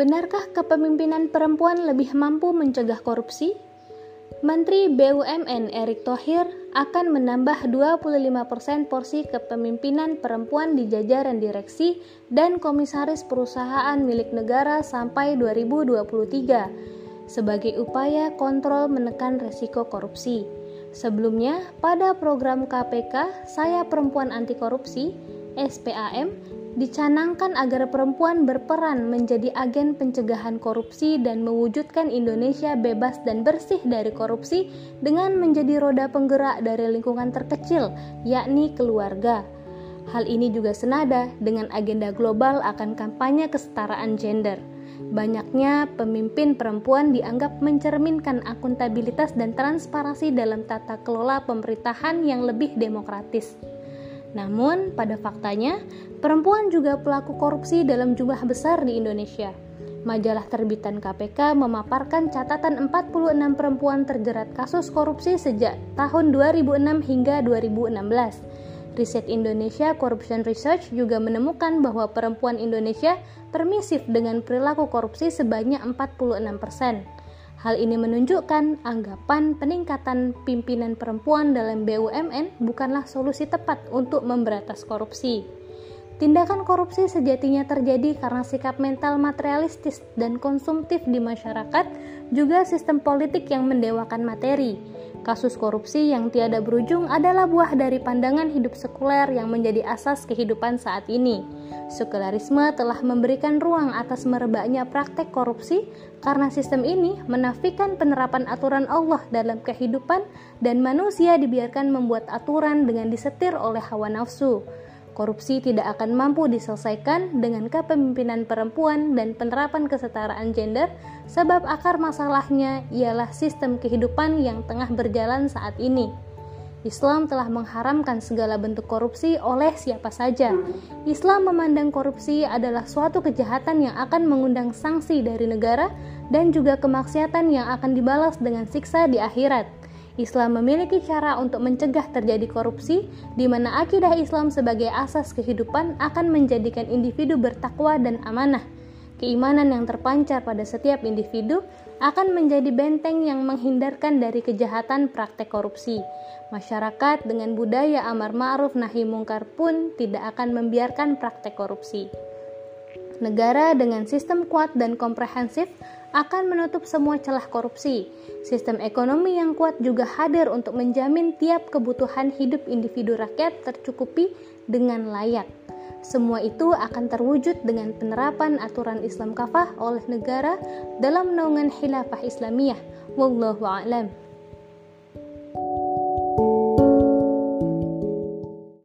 Benarkah kepemimpinan perempuan lebih mampu mencegah korupsi? Menteri BUMN Erick Thohir akan menambah 25% porsi kepemimpinan perempuan di jajaran direksi dan komisaris perusahaan milik negara sampai 2023 sebagai upaya kontrol menekan resiko korupsi. Sebelumnya, pada program KPK Saya Perempuan Anti Korupsi SPAM dicanangkan agar perempuan berperan menjadi agen pencegahan korupsi dan mewujudkan Indonesia bebas dan bersih dari korupsi dengan menjadi roda penggerak dari lingkungan terkecil, yakni keluarga. Hal ini juga senada dengan agenda global akan kampanye kesetaraan gender. Banyaknya pemimpin perempuan dianggap mencerminkan akuntabilitas dan transparansi dalam tata kelola pemerintahan yang lebih demokratis. Namun, pada faktanya, perempuan juga pelaku korupsi dalam jumlah besar di Indonesia. Majalah terbitan KPK memaparkan catatan 46 perempuan terjerat kasus korupsi sejak tahun 2006 hingga 2016. Riset Indonesia Corruption Research juga menemukan bahwa perempuan Indonesia permisif dengan perilaku korupsi sebanyak 46 persen. Hal ini menunjukkan anggapan peningkatan pimpinan perempuan dalam BUMN bukanlah solusi tepat untuk memberantas korupsi. Tindakan korupsi sejatinya terjadi karena sikap mental materialistis dan konsumtif di masyarakat, juga sistem politik yang mendewakan materi Kasus korupsi yang tiada berujung adalah buah dari pandangan hidup sekuler yang menjadi asas kehidupan saat ini. Sekularisme telah memberikan ruang atas merebaknya praktek korupsi karena sistem ini menafikan penerapan aturan Allah dalam kehidupan dan manusia dibiarkan membuat aturan dengan disetir oleh hawa nafsu. Korupsi tidak akan mampu diselesaikan dengan kepemimpinan perempuan dan penerapan kesetaraan gender, sebab akar masalahnya ialah sistem kehidupan yang tengah berjalan saat ini. Islam telah mengharamkan segala bentuk korupsi oleh siapa saja. Islam memandang korupsi adalah suatu kejahatan yang akan mengundang sanksi dari negara dan juga kemaksiatan yang akan dibalas dengan siksa di akhirat. Islam memiliki cara untuk mencegah terjadi korupsi, di mana akidah Islam sebagai asas kehidupan akan menjadikan individu bertakwa dan amanah. Keimanan yang terpancar pada setiap individu akan menjadi benteng yang menghindarkan dari kejahatan praktek korupsi. Masyarakat dengan budaya amar ma'ruf nahi mungkar pun tidak akan membiarkan praktek korupsi. Negara dengan sistem kuat dan komprehensif akan menutup semua celah korupsi. Sistem ekonomi yang kuat juga hadir untuk menjamin tiap kebutuhan hidup individu rakyat tercukupi dengan layak. Semua itu akan terwujud dengan penerapan aturan Islam kafah oleh negara dalam naungan khilafah Islamiyah. Wallahu a'lam.